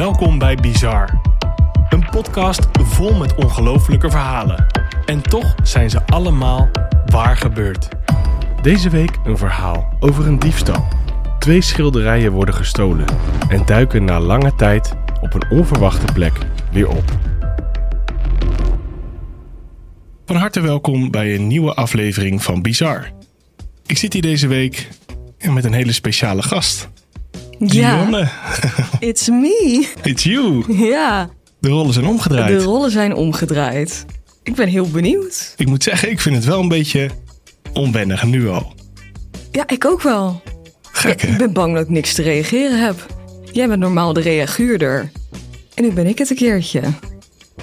Welkom bij Bizar. Een podcast vol met ongelofelijke verhalen. En toch zijn ze allemaal waar gebeurd. Deze week een verhaal over een diefstal. Twee schilderijen worden gestolen en duiken na lange tijd op een onverwachte plek weer op. Van harte welkom bij een nieuwe aflevering van Bizar. Ik zit hier deze week met een hele speciale gast. Ja, Dionne, it's me. it's you. Ja, De rollen zijn omgedraaid. de rollen zijn omgedraaid. Ik ben heel benieuwd. Ik moet zeggen, ik vind het wel een beetje onwennig nu al. Ja, ik ook wel. Gek, Ja, ik ben bang dat ik niks te reageren heb. Jij bent normaal de reaguurder. En nu ben ik het een keertje.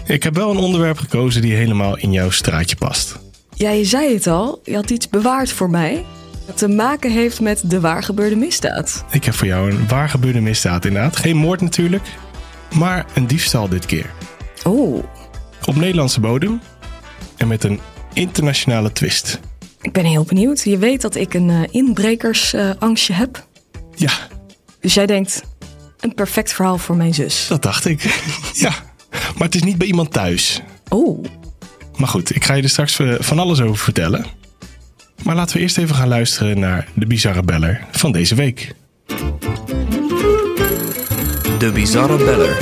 Ik heb wel een onderwerp gekozen die helemaal in jouw straatje past. Ja, je zei het al. Je had iets bewaard voor mij. Te maken heeft met de waar gebeurde misdaad. Ik heb voor jou een waar gebeurde misdaad inderdaad. Geen moord natuurlijk, maar een diefstal dit keer. Oh, Op Nederlandse bodem en met een internationale twist. ik ben heel benieuwd. Je weet dat ik een eh, inbrekersangstje heb. Ja, Dus jij denkt, een perfect verhaal voor mijn zus. dat dacht ik. ja, maar het is niet bij iemand thuis. Oh, Maar goed, ik ga je er straks eh, van alles over vertellen. Maar laten we eerst even gaan luisteren naar de bizarre beller van deze week. De Bizarre Beller.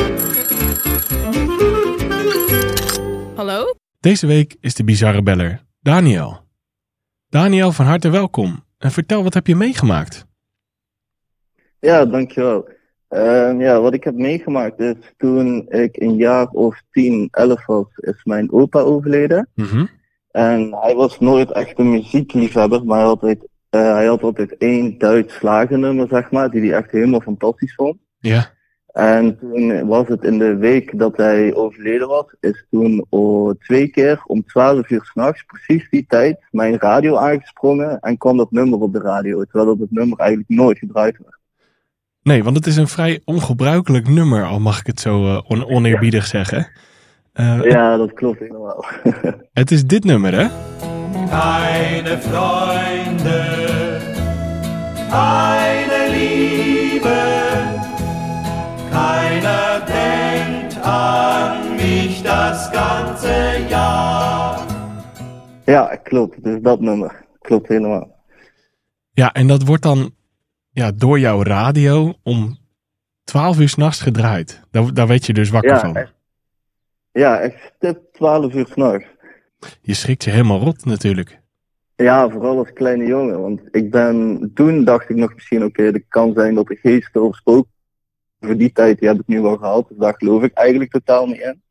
hallo? Deze week is de bizarre beller Daniel. Daniel, van harte welkom. En vertel, wat heb je meegemaakt? Ja, dankjewel. Ehm ja, wat ik heb meegemaakt is toen ik een jaar of 10, 11 was, is mijn opa overleden. Mhm. En hij was nooit echt een muziekliefhebber, maar hij had altijd, eh, hij had altijd één Duits slagernummer, zeg maar, die hij echt helemaal fantastisch vond. Ja. En toen was het in de week dat hij overleden was, is toen oh, twee keer om 12 uur s'nachts, precies die tijd, mijn radio aangesprongen en kwam dat nummer op de radio, terwijl dat het nummer eigenlijk nooit gedraaid werd. Nee, want het is een vrij ongebruikelijk nummer, al mag ik het zo eh, on- oneerbiedig zeggen. Eh, Ja, dat klopt helemaal. Het is dit nummer, hè? Keine Freunde, keine Liebe, keiner denkt an mich das ganze Jahr. Ja, klopt. Dus dat nummer. Klopt helemaal. Ja, en dat wordt dan ja, door jouw radio om 12 uur s'nachts gedraaid. Daar, daar weet je dus wakker Ja, van. Ja, echt stip 12 uur s'nachts. Je schrikt je helemaal rot natuurlijk. Ja, vooral als kleine jongen. Want ik ben, toen dacht ik nog misschien, oké, het kan zijn dat de geesten of spook voor die tijd, die heb ik nu wel gehad. Dus daar geloof ik eigenlijk totaal niet in.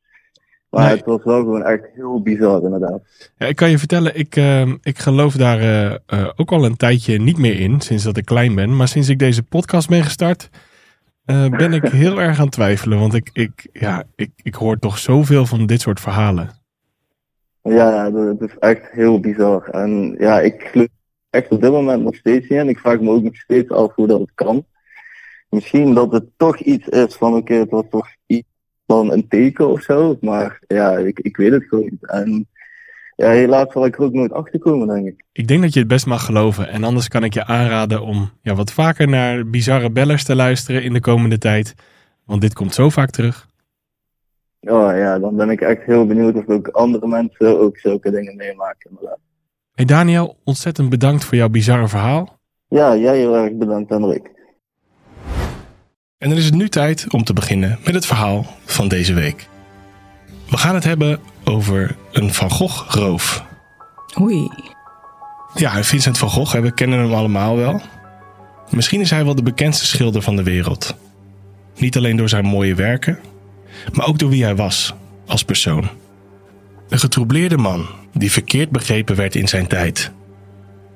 Maar Nee. het was wel gewoon echt heel bizar, inderdaad. Ja, ik kan je vertellen, ik, eh, ik geloof daar eh, eh, ook al een tijdje niet meer in, sinds dat ik klein ben. Maar sinds ik deze podcast ben gestart, eh, ben ik heel erg aan het twijfelen. Want ik, ik, ja, ik, ik hoor toch zoveel van dit soort verhalen. Ja, dat is echt heel bizar. En ja, ik geloof echt op dit moment nog steeds niet in. Ik vraag me ook nog steeds af hoe dat het kan. Misschien dat het toch iets is van, oké, het was toch iets van een teken of zo. Maar ja, ik, ik weet het gewoon niet. En ja, helaas zal ik er ook nooit achter komen, denk ik. Ik denk dat je het best mag geloven. En anders kan ik je aanraden om ja, wat vaker naar bizarre bellers te luisteren in de komende tijd. Want dit komt zo vaak terug. Oh ja, dan ben ik echt heel benieuwd of ook andere mensen ook zulke dingen meemaken. inderdaad. Hey Daniel, ontzettend bedankt voor jouw bizarre verhaal. Ja, jij heel erg bedankt, Hendrik. En dan is het nu tijd om te beginnen met het verhaal van deze week. We gaan het hebben over een Van Gogh roof. Oei. Ja, Vincent van Gogh, we kennen hem allemaal wel. Misschien is hij wel de bekendste schilder van de wereld. Niet alleen door zijn mooie werken, maar ook door wie hij was als persoon. Een getroubleerde man die verkeerd begrepen werd in zijn tijd.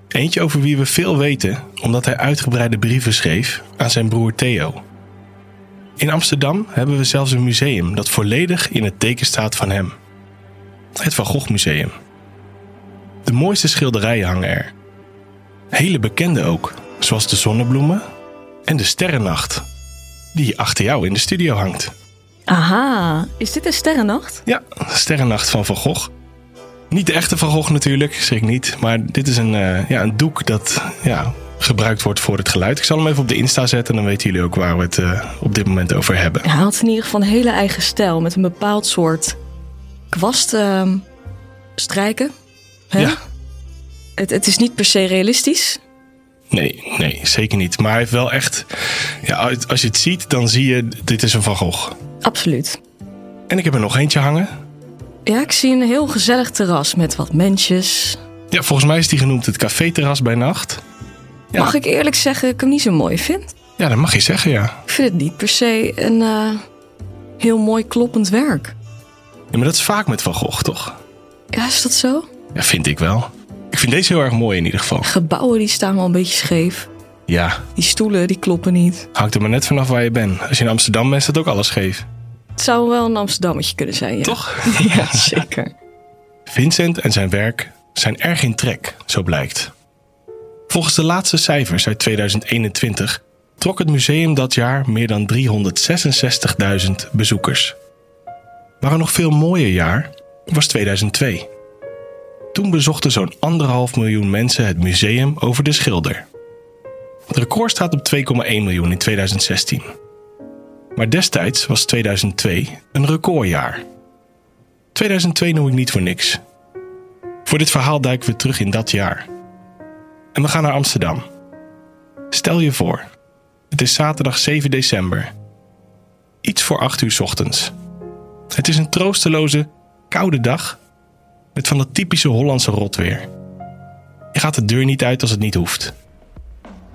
Eentje over wie we veel weten omdat hij uitgebreide brieven schreef aan zijn broer Theo. In Amsterdam hebben we zelfs een museum dat volledig in het teken staat van hem. Het Van Gogh Museum. De mooiste schilderijen hangen er. Hele bekende ook, zoals de zonnebloemen en de sterrennacht, die achter jou in de studio hangt. Aha, is dit een sterrennacht? Ja, sterrennacht van Van Gogh. Niet de echte Van Gogh natuurlijk, schrik niet, maar dit is een, eh, ja, een doek dat ja, gebruikt wordt voor het geluid. Ik zal hem even op de Insta zetten, dan weten jullie ook waar we het eh, op dit moment over hebben. Hij had in ieder geval een hele eigen stijl met een bepaald soort kwast ehm, strijken. Hè? Ja. Het, het is niet per se realistisch. Nee, nee, zeker niet. Maar hij heeft wel echt... Ja, als je het ziet, dan zie je, dit is een Van Gogh. Absoluut. En ik heb er nog eentje hangen. Ja, ik zie een heel gezellig terras met wat mensjes. Ja, volgens mij is die genoemd het café-terras bij nacht. Ja. Mag ik eerlijk zeggen dat ik hem niet zo mooi vind? Ja, dat mag je zeggen, ja. Ik vind het niet per se een eh, heel mooi kloppend werk. ja. Maar dat is vaak met Van Gogh, toch? Ja, is dat zo? Ja, vind ik wel. Ik vind deze heel erg mooi in ieder geval. Gebouwen die staan wel een beetje scheef. Ja, Die stoelen die kloppen niet. hangt er maar net vanaf waar je bent. Als je in Amsterdam bent, is dat ook alles scheef. Het zou wel een Amsterdammetje kunnen zijn, ja. Toch? Ja, zeker. Vincent en zijn werk zijn erg in trek, zo blijkt. Volgens de laatste cijfers uit 2021 trok het museum dat jaar meer dan 366.000 bezoekers. Maar een nog veel mooier jaar was 2002. Toen bezochten zo'n anderhalf miljoen mensen het museum over de schilder. Het record staat op 2,1 miljoen in 2016. Maar destijds was 2002 een recordjaar. 2002 noem ik niet voor niks. Voor dit verhaal duiken we terug in dat jaar. En we gaan naar Amsterdam. Stel je voor, het is zaterdag 7 december. Iets voor 8 uur ochtends. Het is een troosteloze, koude dag met van dat typische Hollandse rotweer. Je gaat de deur niet uit als het niet hoeft.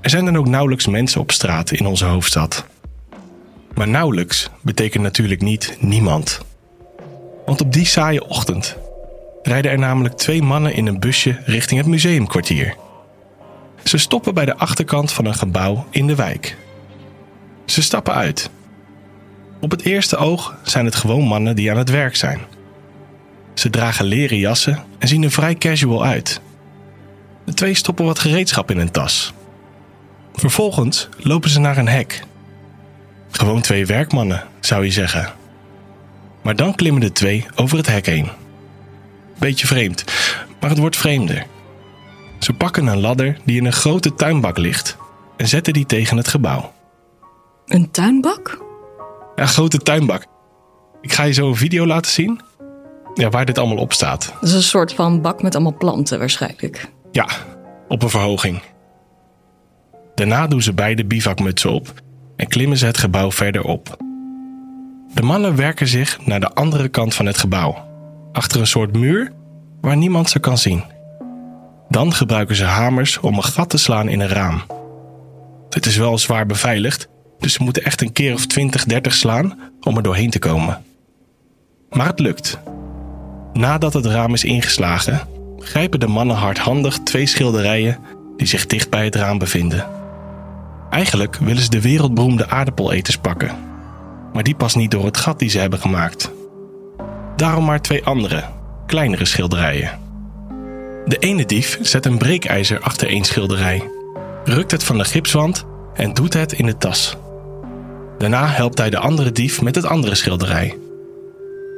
Er zijn dan ook nauwelijks mensen op straat in onze hoofdstad. Maar nauwelijks betekent natuurlijk niet niemand. Want op die saaie ochtend rijden er namelijk twee mannen in een busje richting het museumkwartier. Ze stoppen bij de achterkant van een gebouw in de wijk. Ze stappen uit. Op het eerste oog zijn het gewoon mannen die aan het werk zijn. Ze dragen leren jassen en zien er vrij casual uit. De twee stoppen wat gereedschap in hun tas. Vervolgens lopen ze naar een hek. Gewoon twee werkmannen, zou je zeggen. Maar dan klimmen de twee over het hek heen. Beetje vreemd, maar het wordt vreemder. Ze pakken een ladder die in een grote tuinbak ligt en zetten die tegen het gebouw. Een tuinbak? Ja, een grote tuinbak. Ik ga je zo een video laten zien. Ja, waar dit allemaal op staat. Dat is een soort van bak met allemaal planten waarschijnlijk. Ja, op een verhoging. Daarna doen ze beide bivakmutsen op en klimmen ze het gebouw verder op. De mannen werken zich naar de andere kant van het gebouw, achter een soort muur waar niemand ze kan zien. Dan gebruiken ze hamers om een gat te slaan in een raam. Het is wel zwaar beveiligd, dus ze moeten echt een keer of 20, 30 slaan om er doorheen te komen. Maar het lukt. Nadat het raam is ingeslagen, grijpen de mannen hardhandig twee schilderijen die zich dicht bij het raam bevinden. Eigenlijk willen ze de wereldberoemde aardappeleters pakken, maar die past niet door het gat die ze hebben gemaakt. Daarom maar twee andere, kleinere schilderijen. De ene dief zet een breekijzer achter één schilderij, rukt het van de gipswand en doet het in de tas. Daarna helpt hij de andere dief met het andere schilderij.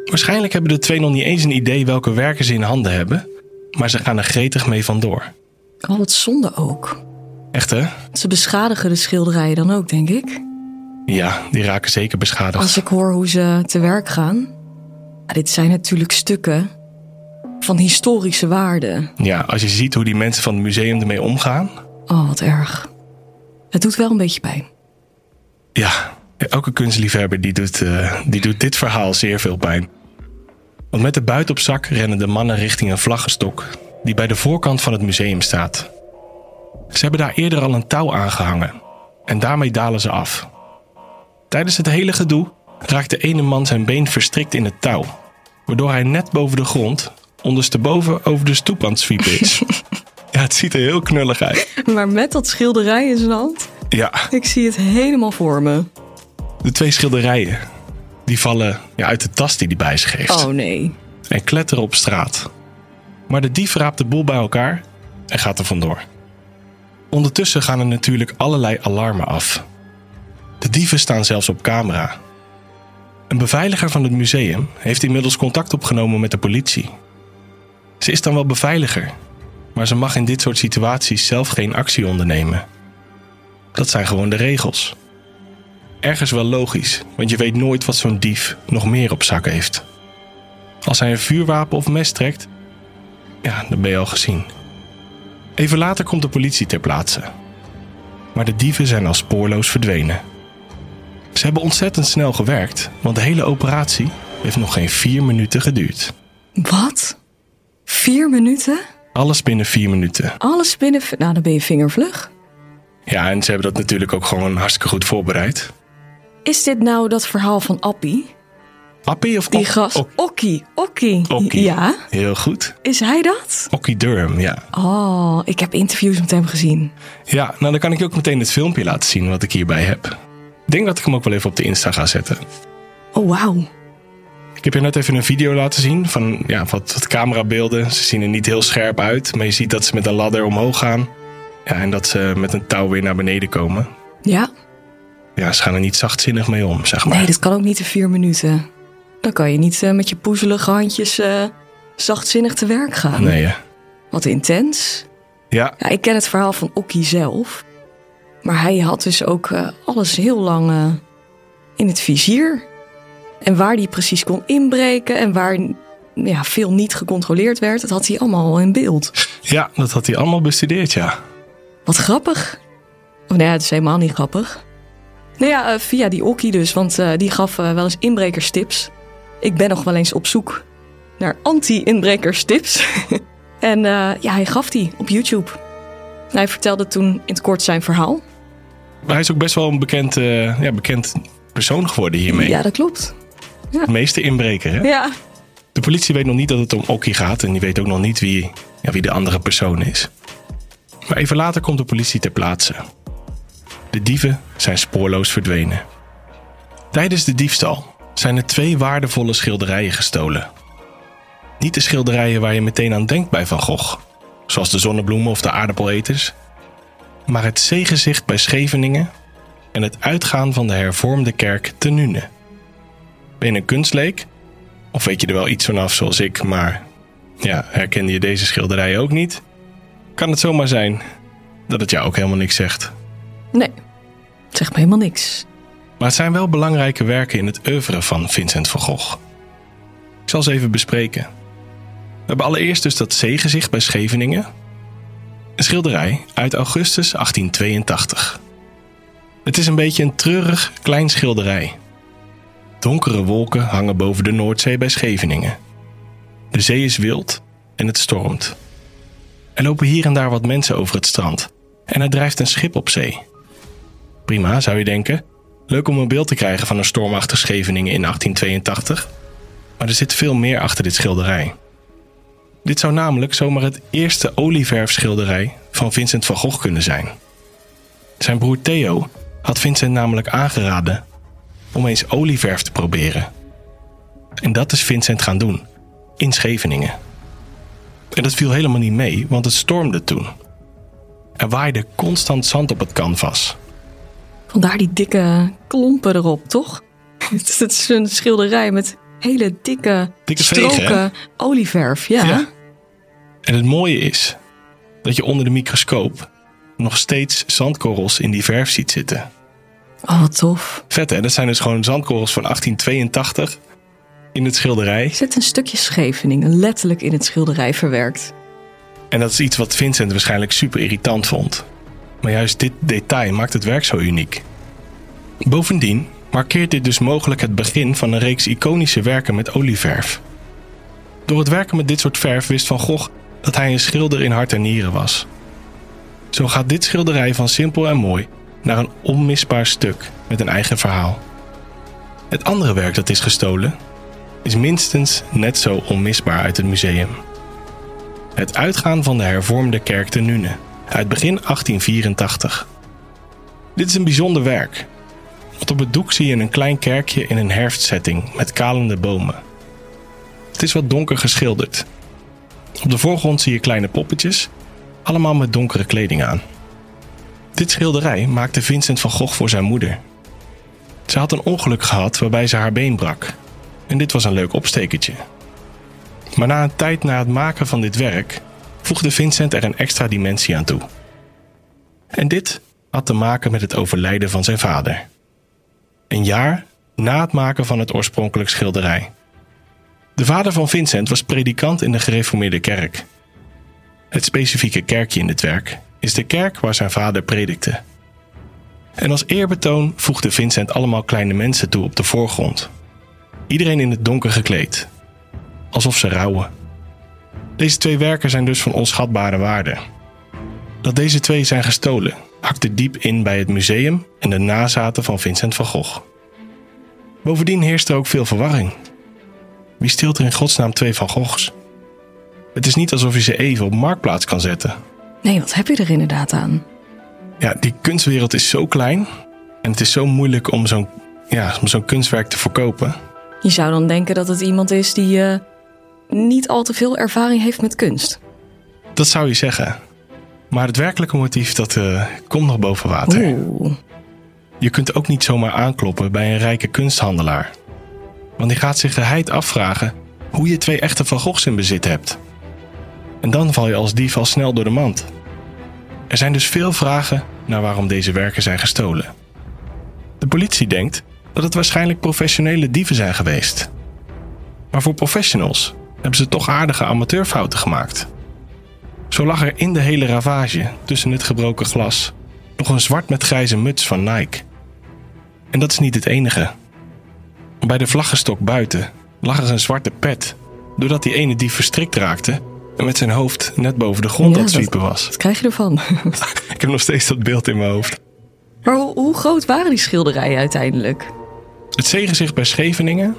Waarschijnlijk hebben de twee nog niet eens een idee welke werken ze in handen hebben, maar ze gaan er gretig mee vandoor. Oh, wat zonde ook. Echt hè? Ze beschadigen de schilderijen dan ook, denk ik. Ja, die raken zeker beschadigd. Als ik hoor hoe ze te werk gaan. Dit zijn natuurlijk stukken van historische waarde. Ja, als je ziet hoe die mensen van het museum ermee omgaan. Oh, wat erg. Het doet wel een beetje pijn. Ja, elke kunstliefhebber die doet, eh, die doet dit verhaal zeer veel pijn. Want met de buit op zak rennen de mannen richting een vlaggenstok die bij de voorkant van het museum staat. Ze hebben daar eerder al een touw aangehangen en daarmee dalen ze af. Tijdens het hele gedoe raakt de ene man zijn been verstrikt in het touw, waardoor hij net boven de grond ondersteboven over de stoep aan het zwiepen is. ja, het ziet er heel knullig uit. Maar met dat schilderij in zijn hand, Ja, ik zie het helemaal voor me. de twee schilderijen die vallen ja, uit de tas die hij bij zich heeft. Oh nee. en kletteren op straat. Maar de dief raapt de boel bij elkaar en gaat er vandoor. Ondertussen gaan er natuurlijk allerlei alarmen af. De dieven staan zelfs op camera. Een beveiliger van het museum heeft inmiddels contact opgenomen met de politie. Ze is dan wel beveiliger, maar ze mag in dit soort situaties zelf geen actie ondernemen. Dat zijn gewoon de regels. Ergens wel logisch, want je weet nooit wat zo'n dief nog meer op zak heeft. Als hij een vuurwapen of mes trekt, ja, dan ben je al gezien. Even later komt de politie ter plaatse. Maar de dieven zijn al spoorloos verdwenen. Ze hebben ontzettend snel gewerkt, want de hele operatie heeft nog geen vier minuten geduurd. Wat? Vier minuten? Alles binnen vier minuten. Alles binnen... Nou, dan ben je vingervlug. Ja, en ze hebben dat natuurlijk ook gewoon hartstikke goed voorbereid. Is dit nou dat verhaal van Appie? Appie of Die gast... Ok- Okkie, Okkie. Okkie. Ja? Heel goed. Is hij dat? Okkie Durham, ja. Oh, ik heb interviews met hem gezien. Ja, nou dan kan ik je ook meteen het filmpje laten zien wat ik hierbij heb. Ik denk dat ik hem ook wel even op de Insta ga zetten. Oh, wauw. Ik heb je net even een video laten zien van ja, wat, wat camerabeelden. Ze zien er niet heel scherp uit, maar je ziet dat ze met een ladder omhoog gaan. Ja, en dat ze met een touw weer naar beneden komen. Ja? Ja, ze gaan er niet zachtzinnig mee om, zeg maar. Nee, dat kan ook niet in vier minuten. Dan kan je niet eh, met je poezelige handjes eh, zachtzinnig te werk gaan. Nee? Wat intens. Ja, Ja, ik ken het verhaal van Okkie zelf. Maar hij had dus ook eh, alles heel lang in het vizier. En waar hij precies kon inbreken en waar ja, veel niet gecontroleerd werd, dat had hij allemaal al in beeld. ja, dat had hij allemaal bestudeerd, ja. Wat grappig. Of nee, het is helemaal niet grappig. Nou ja, eh, via die Okkie dus, want eh, die gaf eh, wel eens inbrekerstips. Ik ben nog wel eens op zoek naar anti-inbrekerstips. en ja, hij gaf die op YouTube. Hij vertelde toen in het kort zijn verhaal. Maar hij is ook best wel een bekend, ja, bekend persoon geworden hiermee. Ja, dat klopt. De meeste inbreker, hè? Ja. De politie weet nog niet dat het om Okkie gaat en die weet ook nog niet wie, ja, wie de andere persoon is. Maar even later komt de politie ter plaatse. De dieven zijn spoorloos verdwenen. Tijdens de diefstal zijn er twee waardevolle schilderijen gestolen. Niet de schilderijen waar je meteen aan denkt bij Van Gogh, zoals de zonnebloemen of de aardappeleters, maar het zeegezicht bij Scheveningen en het uitgaan van de hervormde kerk te Nune. Ben je een kunstleek? Of weet je er wel iets vanaf zoals ik, maar ja, herkende je deze schilderij ook niet? Kan het zomaar zijn dat het jou ook helemaal niks zegt. Nee, het zegt me helemaal niks. Maar het zijn wel belangrijke werken in het oeuvre van Vincent van Gogh. Ik zal ze even bespreken. We hebben allereerst dus dat zeegezicht bij Scheveningen. Een schilderij uit augustus 1882. Het is een beetje een treurig klein schilderij. Donkere wolken hangen boven de Noordzee bij Scheveningen. De zee is wild en het stormt. Er lopen hier en daar wat mensen over het strand en er drijft een schip op zee. Prima, zou je denken. Leuk om een beeld te krijgen van een stormachtig Scheveningen in 1882. Maar er zit veel meer achter dit schilderij. Dit zou namelijk zomaar het eerste olieverfschilderij van Vincent van Gogh kunnen zijn. Zijn broer Theo had Vincent namelijk aangeraden om eens olieverf te proberen. En dat is Vincent gaan doen, in Scheveningen. En dat viel helemaal niet mee, want het stormde toen. Er waaide constant zand op het canvas. Vandaar die dikke klompen erop, toch? Het is een schilderij met hele dikke, Dikke stroken olieverf. Ja. Ja. En het mooie is dat je onder de microscoop nog steeds zandkorrels in die verf ziet zitten. Oh, wat tof. Vet hè, dat zijn dus gewoon zandkorrels van 1882 in het schilderij. Er zit een stukje Scheveningen letterlijk in het schilderij verwerkt. En dat is iets wat Vincent waarschijnlijk super irritant vond. Maar juist dit detail maakt het werk zo uniek. Bovendien markeert dit dus mogelijk het begin van een reeks iconische werken met olieverf. Door het werken met dit soort verf wist Van Gogh dat hij een schilder in hart en nieren was. Zo gaat dit schilderij van simpel en mooi naar een onmisbaar stuk met een eigen verhaal. Het andere werk dat is gestolen is minstens net zo onmisbaar uit het museum. Het uitgaan van de hervormde kerk te Nune uit begin 1884. Dit is een bijzonder werk. Want op het doek zie je een klein kerkje in een herfstsetting met kalende bomen. Het is wat donker geschilderd. Op de voorgrond zie je kleine poppetjes, allemaal met donkere kleding aan. Dit schilderij maakte Vincent van Gogh voor zijn moeder. Ze had een ongeluk gehad waarbij ze haar been brak. En dit was een leuk opstekertje. Maar na een tijd na het maken van dit werk voegde Vincent er een extra dimensie aan toe. En dit had te maken met het overlijden van zijn vader. Een jaar na het maken van het oorspronkelijk schilderij. De vader van Vincent was predikant in de gereformeerde kerk. Het specifieke kerkje in dit werk is de kerk waar zijn vader predikte. En als eerbetoon voegde Vincent allemaal kleine mensen toe op de voorgrond. Iedereen in het donker gekleed, alsof ze rouwen. Deze twee werken zijn dus van onschatbare waarde. Dat deze twee zijn gestolen hakte diep in bij het museum en de nazaten van Vincent van Gogh. Bovendien heerst er ook veel verwarring. Wie steelt er in godsnaam twee Van Goghs? Het is niet alsof je ze even op marktplaats kan zetten. Nee, wat heb je er inderdaad aan? Ja, die kunstwereld is zo klein en het is zo moeilijk om zo'n ja, om zo'n kunstwerk te verkopen. Je zou dan denken dat het iemand is die eh, niet al te veel ervaring heeft met kunst. Dat zou je zeggen. Maar het werkelijke motief dat eh, komt nog boven water. Oeh. Je kunt ook niet zomaar aankloppen bij een rijke kunsthandelaar. Want die gaat zich geheid afvragen hoe je twee echte Van Goghs in bezit hebt. En dan val je als dief al snel door de mand. Er zijn dus veel vragen naar waarom deze werken zijn gestolen. De politie denkt dat het waarschijnlijk professionele dieven zijn geweest. Maar voor professionals hebben ze toch aardige amateurfouten gemaakt. Zo lag er in de hele ravage, tussen het gebroken glas, nog een zwart met grijze muts van Nike. En dat is niet het enige. Bij de vlaggenstok buiten lag er een zwarte pet, doordat die ene dief verstrikt raakte met zijn hoofd net boven de grond Ja, aan het dat- zwiepen was. Wat krijg je ervan? Ik heb nog steeds dat beeld in mijn hoofd. maar hoe, hoe groot waren die schilderijen uiteindelijk? Het zeegezicht bij Scheveningen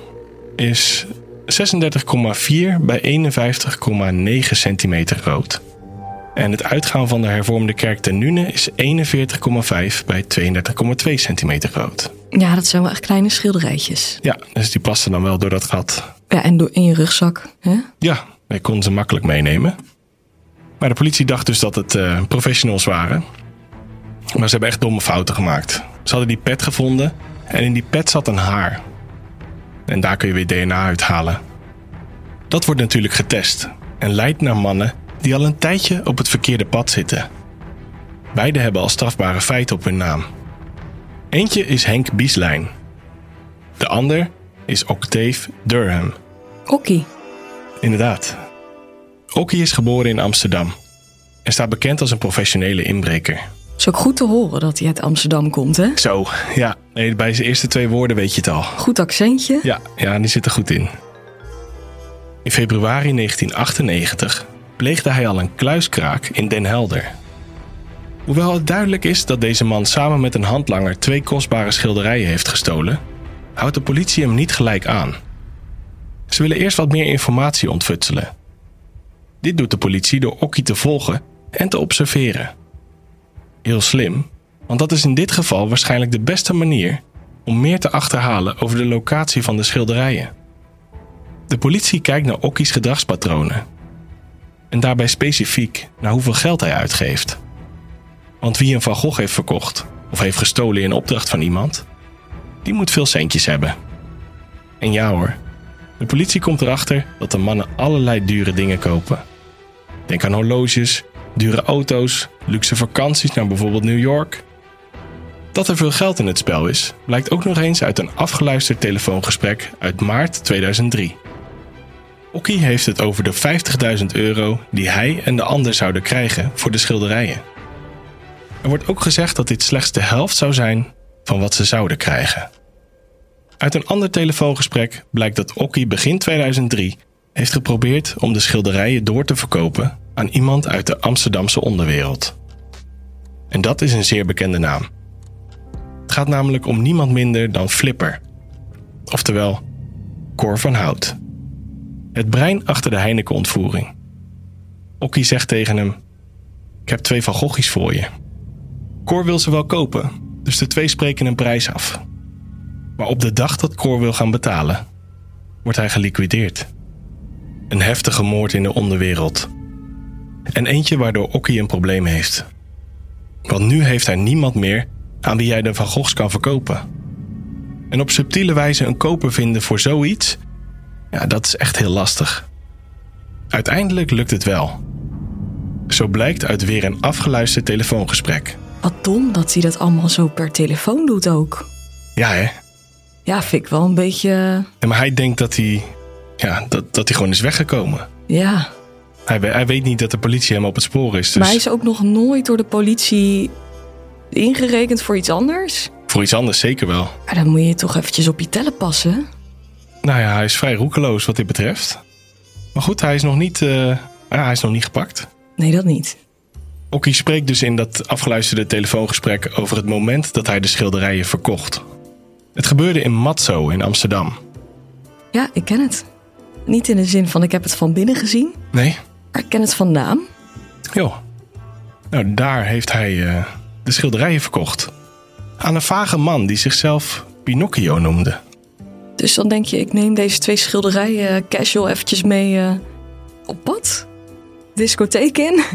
is 36,4 bij 51,9 centimeter groot. En het uitgaan van de hervormde kerk ten Nune is 41,5 bij 32,2 centimeter groot. Ja, dat zijn wel echt kleine schilderijtjes. Ja, dus die paste dan wel door dat gat. Ja, en door in je rugzak. Hè? Ja, ik kon ze makkelijk meenemen. Maar de politie dacht dus dat het eh, professionals waren. Maar ze hebben echt domme fouten gemaakt. Ze hadden die pet gevonden en in die pet zat een haar. En daar kun je weer DNA uithalen. Dat wordt natuurlijk getest en leidt naar mannen die al een tijdje op het verkeerde pad zitten. Beide hebben al strafbare feiten op hun naam. Eentje is Henk Bieslijn. De ander is Octave Durham. Okkie. Inderdaad. Okkie is geboren in Amsterdam en staat bekend als een professionele inbreker. Is ook goed te horen dat hij uit Amsterdam komt, hè? Zo, ja, nee, bij zijn eerste twee woorden weet je het al. Goed accentje. Ja, ja, die zit er goed in. In februari 1998 pleegde hij al een kluiskraak in Den Helder. Hoewel het duidelijk is dat deze man samen met een handlanger twee kostbare schilderijen heeft gestolen, houdt de politie hem niet gelijk aan. Ze willen eerst wat meer informatie ontfutselen. Dit doet de politie door Okkie te volgen en te observeren. Heel slim, want dat is in dit geval waarschijnlijk de beste manier om meer te achterhalen over de locatie van de schilderijen. De politie kijkt naar Okkie's gedragspatronen. En daarbij specifiek naar hoeveel geld hij uitgeeft. Want wie een Van Gogh heeft verkocht of heeft gestolen in opdracht van iemand, die moet veel centjes hebben. En ja hoor, de politie komt erachter dat de mannen allerlei dure dingen kopen. Denk aan horloges, dure auto's, luxe vakanties naar bijvoorbeeld New York. Dat er veel geld in het spel is, blijkt ook nog eens uit een afgeluisterd telefoongesprek uit maart 2003. Okkie heeft het over de 50.000 euro die hij en de ander zouden krijgen voor de schilderijen. Er wordt ook gezegd dat dit slechts de helft zou zijn van wat ze zouden krijgen. Uit een ander telefoongesprek blijkt dat Okkie begin 2003 heeft geprobeerd om de schilderijen door te verkopen aan iemand uit de Amsterdamse onderwereld. En dat is een zeer bekende naam. Het gaat namelijk om niemand minder dan Flipper. Oftewel, Cor van Hout. Het brein achter de Heineken-ontvoering. Okkie zegt tegen hem: Ik heb twee Van Goghs voor je. Cor wil ze wel kopen, dus de twee spreken een prijs af. Maar op de dag dat Cor wil gaan betalen, wordt hij geliquideerd. Een heftige moord in de onderwereld. En eentje waardoor Okkie een probleem heeft. Want nu heeft hij niemand meer aan wie jij de Van Goghs kan verkopen. En op subtiele wijze een koper vinden voor zoiets, ja, dat is echt heel lastig. Uiteindelijk lukt het wel. Zo blijkt uit weer een afgeluisterd telefoongesprek. Wat dom dat hij dat allemaal zo per telefoon doet ook. Ja, hè? Ja, vind ik wel een beetje... Ja, maar hij denkt dat hij, ja, dat, dat hij gewoon is weggekomen. Ja, Hij, hij weet niet dat de politie hem op het spoor is. Dus maar hij is ook nog nooit door de politie ingerekend voor iets anders. voor iets anders zeker wel. Maar dan moet je toch eventjes op je tellen passen. Nou ja, hij is vrij roekeloos wat dit betreft. Maar goed, hij is nog niet, eh, ja, hij is nog niet gepakt. Nee, dat niet. Okkie spreekt dus in dat afgeluisterde telefoongesprek over het moment dat hij de schilderijen verkocht. Het gebeurde in Matzo in Amsterdam. Ja, ik ken het. Niet in de zin van ik heb het van binnen gezien, Nee? maar ik ken het van naam. Joh. Nou, daar heeft hij eh, de schilderijen verkocht. Aan een vage man die zichzelf Pinocchio noemde. Dus dan denk je, ik neem deze twee schilderijen eh, casual eventjes mee eh, op pad. Discotheek in.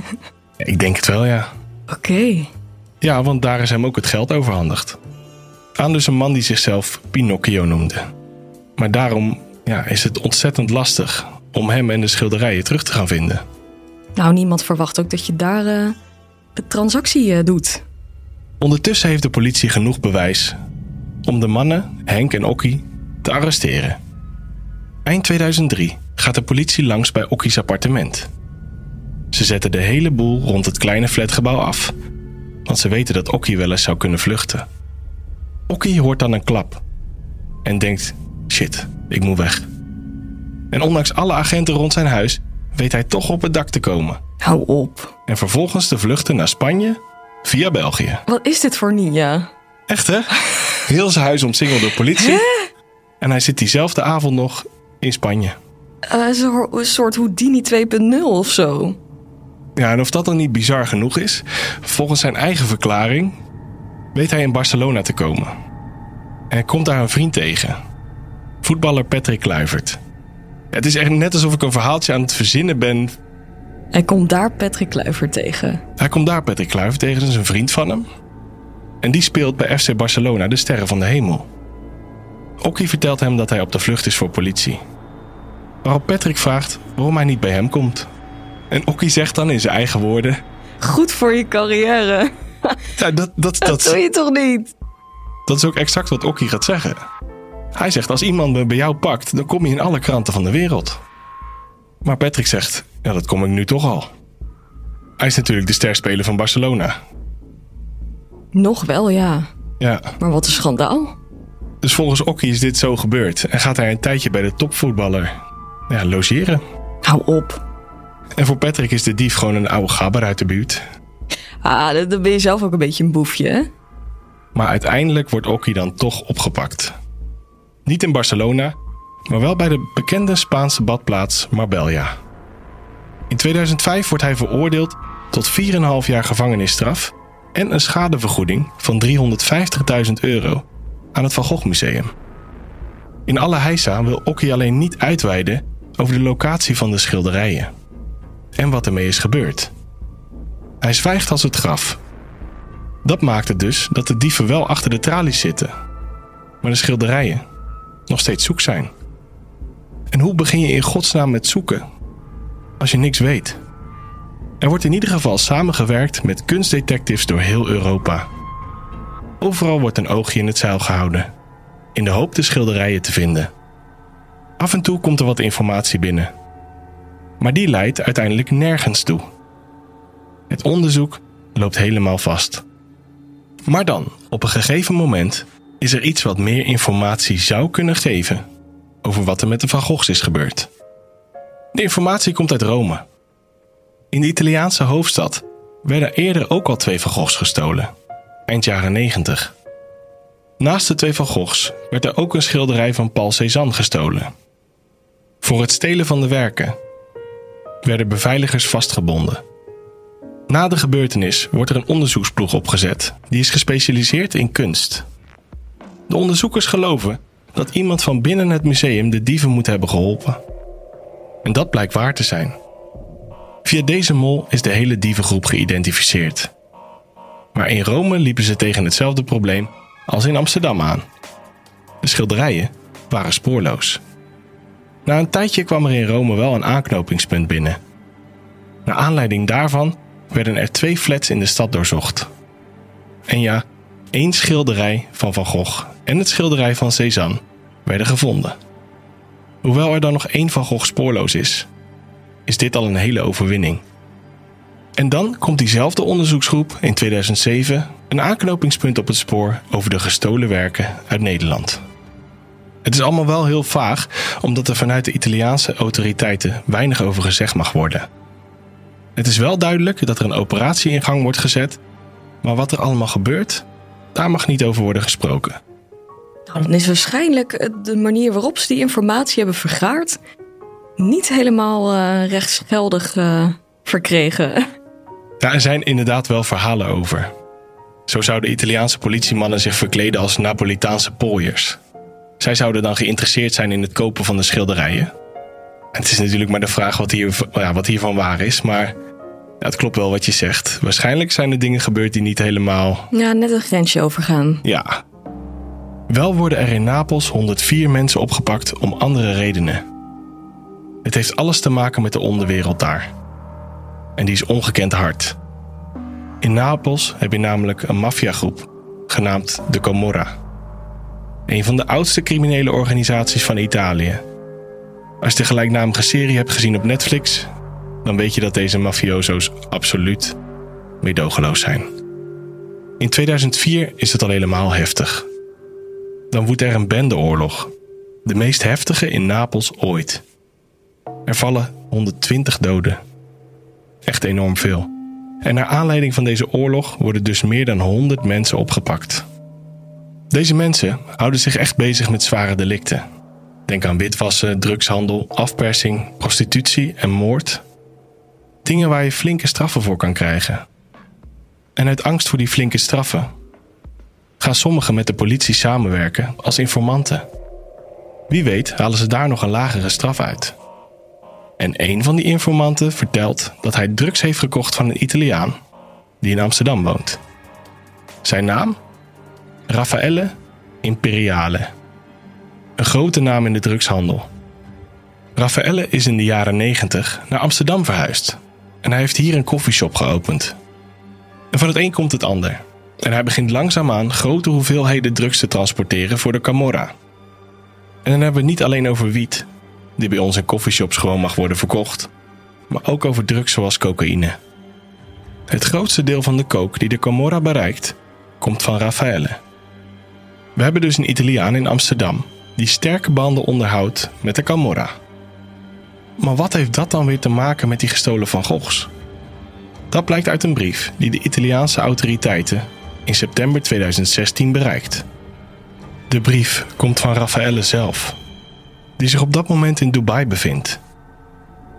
Ik denk het wel, ja. Oké. Ja, want daar is hem ook het geld overhandigd. Aan dus een man die zichzelf Pinocchio noemde. Maar daarom ja, is het ontzettend lastig om hem en de schilderijen terug te gaan vinden. Nou, niemand verwacht ook dat je daar eh, de transactie eh, doet. Ondertussen heeft de politie genoeg bewijs om de mannen, Henk en Okkie, te arresteren. Eind 2003 gaat de politie langs bij Okkie's appartement. Ze zetten de hele boel rond het kleine flatgebouw af, want ze weten dat Okkie wel eens zou kunnen vluchten. Okkie hoort dan een klap en denkt: shit, ik moet weg. En ondanks alle agenten rond zijn huis weet hij toch op het dak te komen Hou op. en vervolgens te vluchten naar Spanje via België. Wat is dit voor Ninja? Echt hè? Heel zijn huis omsingeld door politie. En hij zit diezelfde avond nog in Spanje. Zo- een soort Houdini 2.0 of zo. Ja, en of dat dan niet bizar genoeg is, volgens zijn eigen verklaring weet hij in Barcelona te komen. En hij komt daar een vriend tegen. Voetballer Patrick Kluivert. Het is echt net alsof ik een verhaaltje aan het verzinnen ben. Hij komt daar Patrick Kluivert tegen. Hij komt daar Patrick Kluivert tegen, dat is een vriend van hem. En die speelt bij FC Barcelona de Sterren van de Hemel. Okkie vertelt hem dat hij op de vlucht is voor politie. Waarop Patrick vraagt waarom hij niet bij hem komt. En Okkie zegt dan in zijn eigen woorden... Goed voor je carrière. Ja, dat, dat, Dat dat, doe je toch niet? dat is ook exact wat Okkie gaat zeggen. Hij zegt, als iemand me bij jou pakt, dan kom je in alle kranten van de wereld. Maar Patrick zegt, ja, dat kom ik nu toch al. Hij is natuurlijk de sterspeler van Barcelona. Nog wel, ja. Ja, Maar wat een schandaal. dus volgens Okkie is dit zo gebeurd. En gaat hij een tijdje bij de topvoetballer ja, logeren. Hou op. En voor Patrick is de dief gewoon een oude gabber uit de buurt. Ah, dan ben je zelf ook een beetje een boefje, hè? Maar uiteindelijk wordt Okkie dan toch opgepakt. Niet in Barcelona, maar wel bij de bekende Spaanse badplaats Marbella. In 2005 wordt hij veroordeeld tot 4,5 jaar gevangenisstraf en een schadevergoeding van 350.000 euro aan het Van Gogh Museum. In alle heisa wil Okkie alleen niet uitweiden over de locatie van de schilderijen en wat ermee is gebeurd. Hij zwijgt als het graf dat maakt het dus dat de dieven wel achter de tralies zitten, maar de schilderijen nog steeds zoek zijn. En hoe begin je in godsnaam met zoeken als je niks weet? Er wordt in ieder geval samengewerkt met kunstdetectives door heel Europa. Overal wordt een oogje in het zeil gehouden, in de hoop de schilderijen te vinden. Af en toe komt er wat informatie binnen, maar die leidt uiteindelijk nergens toe. Het onderzoek loopt helemaal vast. Maar dan, op een gegeven moment, is er iets wat meer informatie zou kunnen geven over wat er met de Van Goghs is gebeurd. De informatie komt uit Rome. In de Italiaanse hoofdstad werden eerder ook al twee Van Goghs gestolen, eind jaren 90. Naast de twee Van Goghs werd er ook een schilderij van Paul Cézanne gestolen. Voor het stelen van de werken werden beveiligers vastgebonden. Na de gebeurtenis wordt er een onderzoeksploeg opgezet. Die is gespecialiseerd in kunst. De onderzoekers geloven dat iemand van binnen het museum de dieven moet hebben geholpen. En dat blijkt waar te zijn. Via deze mol is de hele dievengroep geïdentificeerd. Maar in Rome liepen ze tegen hetzelfde probleem als in Amsterdam aan. De schilderijen waren spoorloos. Na een tijdje kwam er in Rome wel een aanknopingspunt binnen. Naar aanleiding daarvan werden er twee flats in de stad doorzocht. En ja, één schilderij van Van Gogh en het schilderij van Cézanne werden gevonden. Hoewel er dan nog één Van Gogh spoorloos is, is dit al een hele overwinning. En dan komt diezelfde onderzoeksgroep in 2007 een aanknopingspunt op het spoor over de gestolen werken uit Nederland. Het is allemaal wel heel vaag, omdat er vanuit de Italiaanse autoriteiten weinig over gezegd mag worden. Het is wel duidelijk dat er een operatie in gang wordt gezet, maar wat er allemaal gebeurt, daar mag niet over worden gesproken. Nou, dan is waarschijnlijk eh, de manier waarop ze die informatie hebben vergaard niet helemaal eh, rechtsgeldig eh, verkregen. Daar zijn inderdaad wel verhalen over. Zo zouden Italiaanse politiemannen zich verkleden als Napolitaanse pooiers. Zij zouden dan geïnteresseerd zijn in het kopen van de schilderijen. En het is natuurlijk maar de vraag wat, hier, ja, wat hiervan waar is, maar ja, het klopt wel wat je zegt. Waarschijnlijk zijn er dingen gebeurd die niet helemaal. Ja, net een grensje overgaan. Ja. Wel worden er in Napels 104 mensen opgepakt om andere redenen. Het heeft alles te maken met de onderwereld daar. En die is ongekend hard. In Napels heb je namelijk een maffiagroep, genaamd de Camorra. Een van de oudste criminele organisaties van Italië. Als je de gelijknamige serie hebt gezien op Netflix, dan weet je dat deze mafioso's absoluut meedogenloos zijn. In 2004 is het al helemaal heftig. Dan woedt er een bendeoorlog, de meest heftige in Napels ooit. Er vallen 120 doden. Echt enorm veel. En naar aanleiding van deze oorlog worden dus meer dan 100 mensen opgepakt. Deze mensen houden zich echt bezig met zware delicten. Denk aan witwassen, drugshandel, afpersing, prostitutie en moord. Dingen waar je flinke straffen voor kan krijgen. En uit angst voor die flinke straffen gaan sommigen met de politie samenwerken als informanten. Wie weet halen ze daar nog een lagere straf uit. En een van die informanten vertelt dat hij drugs heeft gekocht van een Italiaan die in Amsterdam woont. Zijn naam? Raffaele Imperiale. Een grote naam in de drugshandel. Raffaele is in de jaren 90 naar Amsterdam verhuisd en hij heeft hier een koffieshop geopend. En van het een komt het ander. En hij begint langzaamaan grote hoeveelheden drugs te transporteren voor de Camorra. En dan hebben we het niet alleen over wiet, die bij ons in coffeeshops gewoon mag worden verkocht, maar ook over drugs zoals cocaïne. Het grootste deel van de coke die de Camorra bereikt, komt van Raffaele. We hebben dus een Italiaan in Amsterdam die sterke banden onderhoudt met de Camorra. Maar wat heeft dat dan weer te maken met die gestolen Van Goghs? Dat blijkt uit een brief die de Italiaanse autoriteiten in september 2016 bereikt. De brief komt van Raffaele zelf, die zich op dat moment in Dubai bevindt.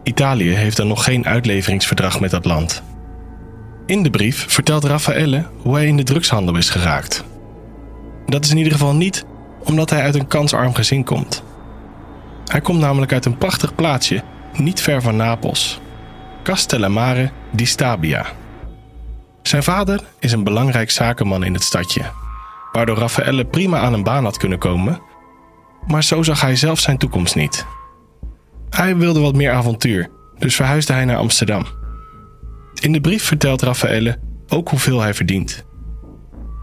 Italië heeft dan nog geen uitleveringsverdrag met dat land. In de brief vertelt Raffaele hoe hij in de drugshandel is geraakt. Dat is in ieder geval niet omdat hij uit een kansarm gezin komt. Hij komt namelijk uit een prachtig plaatsje niet ver van Napels, Castellamare di Stabia. Zijn vader is een belangrijk zakenman in het stadje, waardoor Raffaele prima aan een baan had kunnen komen, maar zo zag hij zelf zijn toekomst niet. Hij wilde wat meer avontuur, dus verhuisde hij naar Amsterdam. In de brief vertelt Raffaele ook hoeveel hij verdient.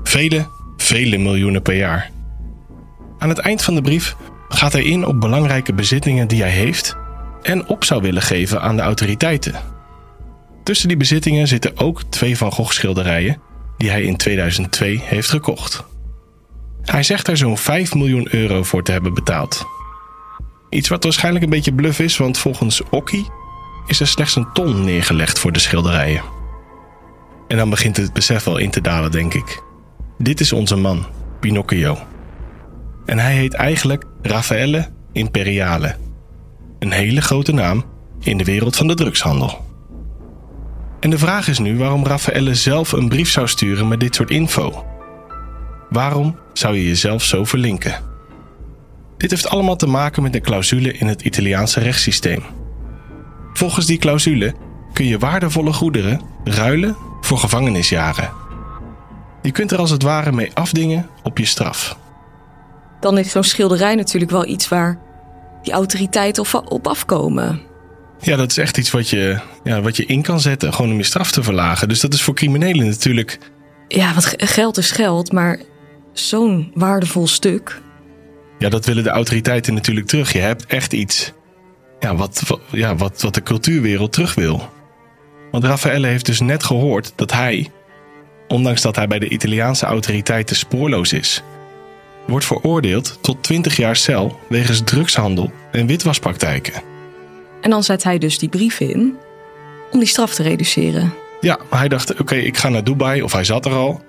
Vele, vele miljoenen per jaar. Aan het eind van de brief gaat hij in op belangrijke bezittingen die hij heeft en op zou willen geven aan de autoriteiten. Tussen die bezittingen zitten ook twee Van Gogh schilderijen die hij in 2002 heeft gekocht. Hij zegt er zo'n 5 miljoen euro voor te hebben betaald. Iets wat waarschijnlijk een beetje bluff is, want volgens Okki is er slechts een ton neergelegd voor de schilderijen. En dan begint het besef wel in te dalen, denk ik. Dit is onze man, Pinocchio. En hij heet eigenlijk Raffaele Imperiale. Een hele grote naam in de wereld van de drugshandel. En de vraag is nu waarom Raffaele zelf een brief zou sturen met dit soort info. Waarom zou je jezelf zo verlinken? Dit heeft allemaal te maken met een clausule in het Italiaanse rechtssysteem. Volgens die clausule kun je waardevolle goederen ruilen voor gevangenisjaren. Je kunt er als het ware mee afdingen op je straf. Dan is zo'n schilderij natuurlijk wel iets waar die autoriteiten op- op afkomen. Ja, dat is echt iets wat je, ja, wat je in kan zetten, gewoon om je straf te verlagen. Dus dat is voor criminelen natuurlijk Ja, want ge- geld is geld, maar zo'n waardevol stuk. Ja, dat willen de autoriteiten natuurlijk terug. Je hebt echt iets ja, wat, wat- ja, wat, wat de cultuurwereld terug wil. Want Raffaele heeft dus net gehoord dat hij, ondanks dat hij bij de Italiaanse autoriteiten spoorloos is, wordt veroordeeld tot 20 jaar cel wegens drugshandel en witwaspraktijken. En dan zet hij dus die brief in om die straf te reduceren. Ja, hij dacht, oké, ik ga naar Dubai, of hij zat er al.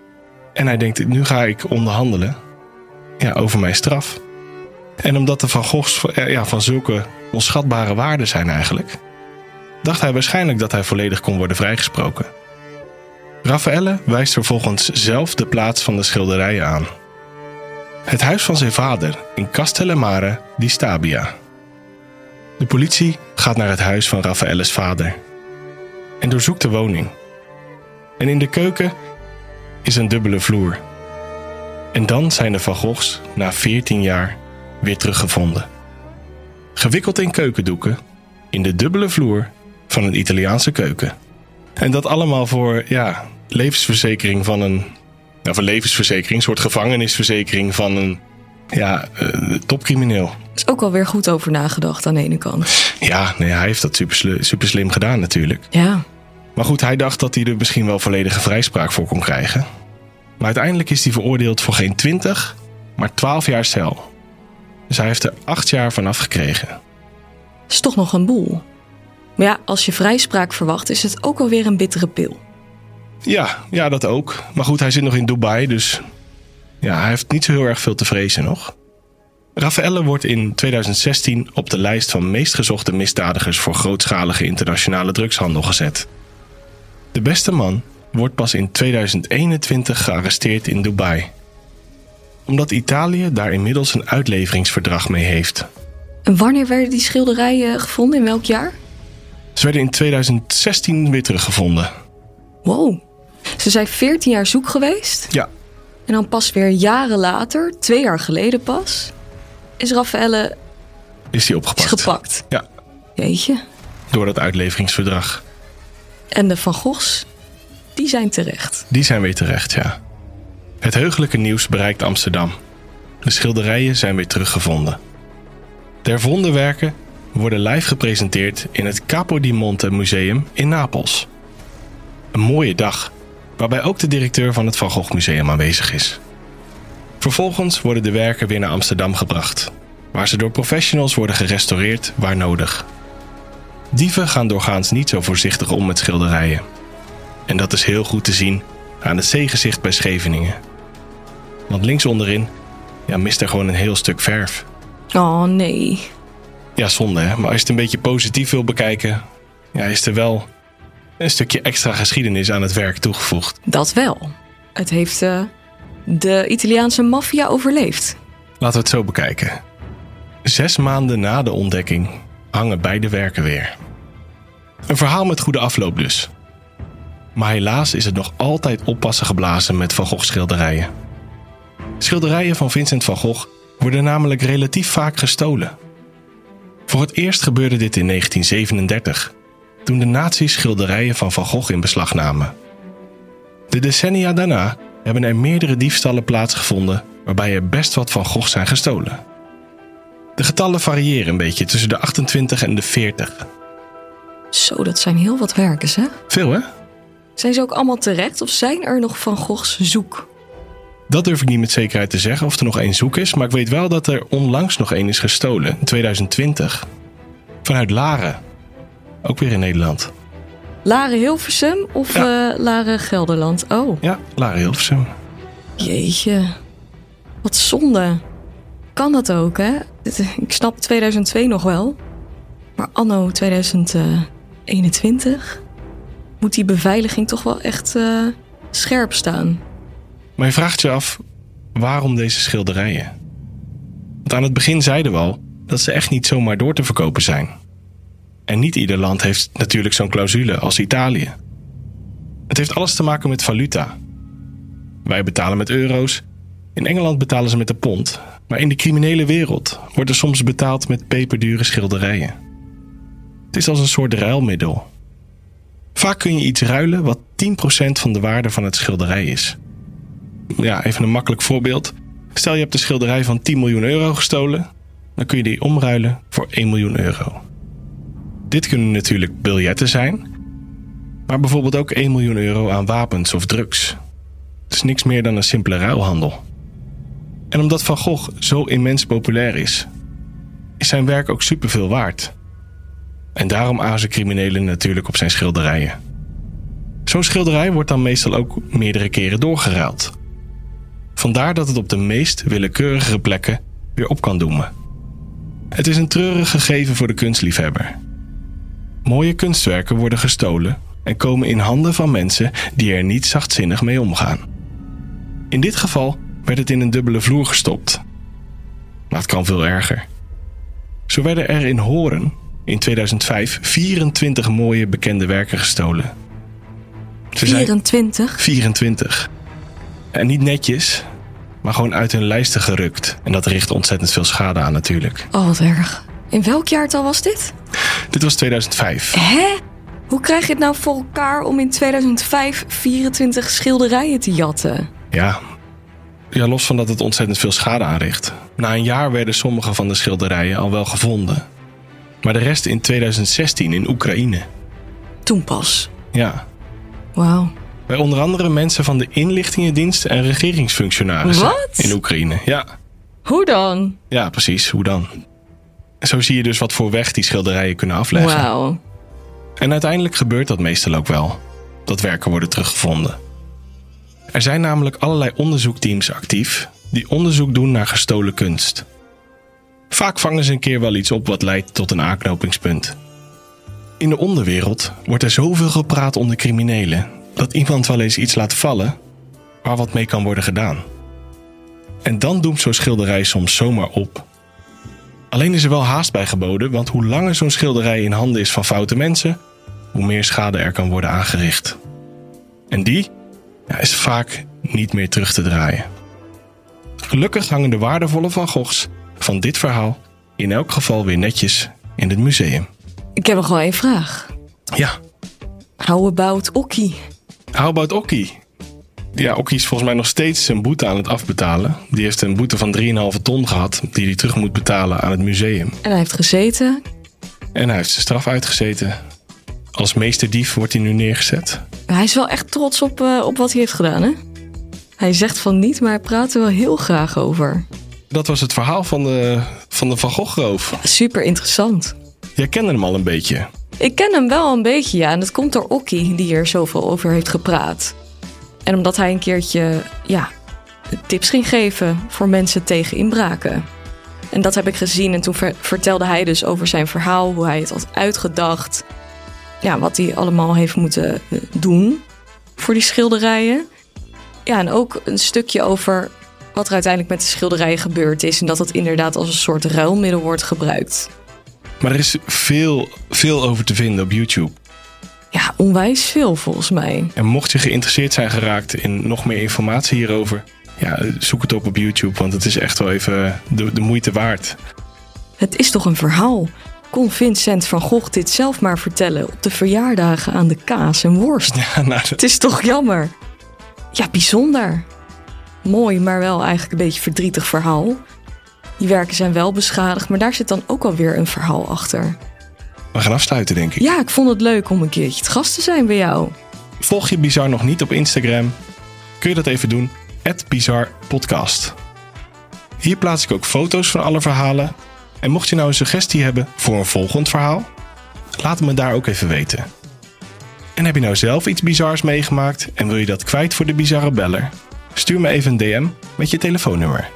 En hij denkt, nu ga ik onderhandelen ja, over mijn straf. En omdat de Van Goghs eh, ja, van zulke onschatbare waarden zijn eigenlijk... dacht hij waarschijnlijk dat hij volledig kon worden vrijgesproken. Raffaelle wijst vervolgens zelf de plaats van de schilderijen aan. Het huis van zijn vader in Castellamare di Stabia. De politie gaat naar het huis van Raffaelle's vader en doorzoekt de woning. En in de keuken is een dubbele vloer. En dan zijn de Van Goghs na 14 jaar weer teruggevonden. Gewikkeld in keukendoeken in de dubbele vloer van een Italiaanse keuken. En dat allemaal voor ja, levensverzekering van een. Ja, voor levensverzekering, een soort gevangenisverzekering van een ja, eh, topcrimineel. is ook alweer goed over nagedacht aan de ene kant. Ja, nee, hij heeft dat super, super slim gedaan natuurlijk. Ja, Maar goed, hij dacht dat hij er misschien wel volledige vrijspraak voor kon krijgen. Maar uiteindelijk is hij veroordeeld voor geen 20, maar 12 jaar cel. Dus hij heeft er 8 jaar van afgekregen. is toch nog een boel. Maar ja, als je vrijspraak verwacht, is het ook alweer een bittere pil. Ja, ja, dat ook. Maar goed, hij zit nog in Dubai, dus ja, hij heeft niet zo heel erg veel te vrezen nog. Raffaelle wordt in 2016 op de lijst van meest gezochte misdadigers voor grootschalige internationale drugshandel gezet. De beste man wordt pas in 2021 gearresteerd in Dubai. Omdat Italië daar inmiddels een uitleveringsverdrag mee heeft. En wanneer werden die schilderijen gevonden? In welk jaar? Ze werden in 2016 weer teruggevonden. Wow. Ze zijn 14 jaar zoek geweest. Ja, En dan pas weer jaren later, twee jaar geleden pas, is Raffaelle is die is opgepakt. gepakt. Ja, Jeetje. door dat uitleveringsverdrag. En de Van Goghs, die zijn terecht. Die zijn weer terecht, ja. Het heugelijke nieuws bereikt Amsterdam. De schilderijen zijn weer teruggevonden. De hervonden werken worden live gepresenteerd in het Capo di Monte Museum in Napels. Een mooie dag, waarbij ook de directeur van het Van Gogh Museum aanwezig is. Vervolgens worden de werken weer naar Amsterdam gebracht, waar ze door professionals worden gerestaureerd waar nodig. Dieven gaan doorgaans niet zo voorzichtig om met schilderijen. En dat is heel goed te zien aan het zeegezicht bij Scheveningen. Want links onderin ja, mist er gewoon een heel stuk verf. Oh nee. Ja, zonde hè. Maar als je het een beetje positief wil bekijken, ja, is er wel een stukje extra geschiedenis aan het werk toegevoegd. Dat wel. Het heeft eh, de Italiaanse maffia overleefd. Laten we het zo bekijken. Zes maanden na de ontdekking hangen beide werken weer. Een verhaal met goede afloop dus. Maar helaas is het nog altijd oppassen geblazen met Van Gogh schilderijen. Schilderijen van Vincent van Gogh worden namelijk relatief vaak gestolen. Voor het eerst gebeurde dit in 1937, toen de nazi's schilderijen van Van Gogh in beslag namen. De decennia daarna hebben er meerdere diefstallen plaatsgevonden waarbij er best wat van Gogh zijn gestolen. De getallen variëren een beetje tussen de 28 en de 40. Zo, dat zijn heel wat werken, hè? Veel hè? Zijn ze ook allemaal terecht of zijn er nog Van Goghs zoek? Dat durf ik niet met zekerheid te zeggen of er nog één zoek is, maar ik weet wel dat er onlangs nog één is gestolen, in 2020. Vanuit Laren. Ook weer in Nederland. Laren Hilversum of Ja. eh, Laren Gelderland? Oh, Ja, Laren Hilversum. jeetje. Wat zonde. Kan dat ook, hè? Ik snap 2002 nog wel. Maar anno 2021 moet die beveiliging toch wel echt eh, scherp staan. Maar je vraagt je af, waarom deze schilderijen? Want aan het begin zeiden we al dat ze echt niet zomaar door te verkopen zijn. En niet ieder land heeft natuurlijk zo'n clausule als Italië. Het heeft alles te maken met valuta. Wij betalen met euro's. In Engeland betalen ze met de pond. Maar in de criminele wereld wordt er soms betaald met peperdure schilderijen. Het is als een soort ruilmiddel. Vaak kun je iets ruilen wat 10% van de waarde van het schilderij is. Ja, even een makkelijk voorbeeld. Stel je hebt een schilderij van 10 miljoen euro gestolen. Dan kun je die omruilen voor 1 miljoen euro. Dit kunnen natuurlijk biljetten zijn. Maar bijvoorbeeld ook 1 miljoen euro aan wapens of drugs. Het is niks meer dan een simpele ruilhandel. En omdat Van Gogh zo immens populair is, is zijn werk ook superveel waard. En daarom azen criminelen natuurlijk op zijn schilderijen. Zo'n schilderij wordt dan meestal ook meerdere keren doorgeruild. Vandaar dat het op de meest willekeurige plekken weer op kan doemen. Het is een treurig gegeven voor de kunstliefhebber. Mooie kunstwerken worden gestolen en komen in handen van mensen die er niet zachtzinnig mee omgaan. In dit geval werd het in een dubbele vloer gestopt. Maar het kan veel erger. Zo werden er in Horen in 2005 24 mooie bekende werken gestolen. Ze zijn 24? 24. En niet netjes, maar gewoon uit hun lijsten gerukt. En dat richt ontzettend veel schade aan natuurlijk. Oh, wat erg. In welk jaartal was dit? Dit was 2005. Hè? Hoe krijg je het nou voor elkaar om in 2005 24 schilderijen te jatten? Ja. Ja, los van dat het ontzettend veel schade aanricht. Na een jaar werden sommige van de schilderijen al wel gevonden. Maar de rest in 2016 in Oekraïne. Toen pas. Ja. Wauw. Bij onder andere mensen van de inlichtingendienst en regeringsfunctionarissen Wat? in Oekraïne. Ja. Hoe dan? ja, precies. Hoe dan? Zo zie je dus wat voor weg die schilderijen kunnen afleggen. Wauw. En uiteindelijk gebeurt dat meestal ook wel. Dat werken worden teruggevonden. Er zijn namelijk allerlei onderzoekteams actief die onderzoek doen naar gestolen kunst. Vaak vangen ze een keer wel iets op wat leidt tot een aanknopingspunt. In de onderwereld wordt er zoveel gepraat onder criminelen dat iemand wel eens iets laat vallen waar wat mee kan worden gedaan. En dan doemt zo'n schilderij soms zomaar op. Alleen is er wel haast bij geboden, want hoe langer zo'n schilderij in handen is van foute mensen, hoe meer schade er kan worden aangericht. En die ja, is vaak niet meer terug te draaien. Gelukkig hangen de waardevolle Van Goghs van dit verhaal in elk geval weer netjes in het museum. Ik heb nog wel één vraag. Ja, How about Okkie? how about Okkie? Ja, Okkie is volgens mij nog steeds zijn boete aan het afbetalen. Die heeft een boete van 3,5 ton gehad, die hij terug moet betalen aan het museum. En hij heeft gezeten. En hij heeft zijn straf uitgezeten. Als meesterdief wordt hij nu neergezet. Hij is wel echt trots op, eh, op wat hij heeft gedaan, hè? Hij zegt van niet, maar hij praat er wel heel graag over. Dat was het verhaal van de Van, de van Gogh roof. Super interessant. Jij kende hem al een beetje. Ik ken hem wel een beetje, ja. En dat komt door Okkie, die er zoveel over heeft gepraat. En omdat hij een keertje, ja, tips ging geven voor mensen tegen inbraken. En dat heb ik gezien en toen ver- vertelde hij dus over zijn verhaal, hoe hij het had uitgedacht. Ja, wat hij allemaal heeft moeten eh, doen voor die schilderijen. Ja, en ook een stukje over wat er uiteindelijk met de schilderijen gebeurd is. En dat het inderdaad als een soort ruilmiddel wordt gebruikt. Maar er is veel, veel over te vinden op YouTube. Ja, onwijs veel volgens mij. En mocht je geïnteresseerd zijn geraakt in nog meer informatie hierover, ja, zoek het op op YouTube, want het is echt wel even de, de moeite waard. Het is toch een verhaal? Kon Vincent van Gogh dit zelf maar vertellen op de verjaardagen aan de kaas en worst? Ja, nou, Het is toch jammer? Ja, bijzonder. Mooi, maar wel eigenlijk een beetje verdrietig verhaal. Die werken zijn wel beschadigd, maar daar zit dan ook alweer een verhaal achter. We gaan afsluiten, denk ik. Ja, ik vond het leuk om een keertje te gast te zijn bij jou. Volg je Bizar nog niet op Instagram? Kun je dat even doen? @bizarpodcast. Hier plaats ik ook foto's van alle verhalen. En mocht je nou een suggestie hebben voor een volgend verhaal, laat het me daar ook even weten. En heb je nou zelf iets bizars meegemaakt en wil je dat kwijt voor de bizarre beller? Stuur me even een DM met je telefoonnummer.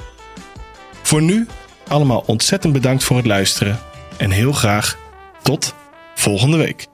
Voor nu allemaal ontzettend bedankt voor het luisteren en heel graag tot volgende week.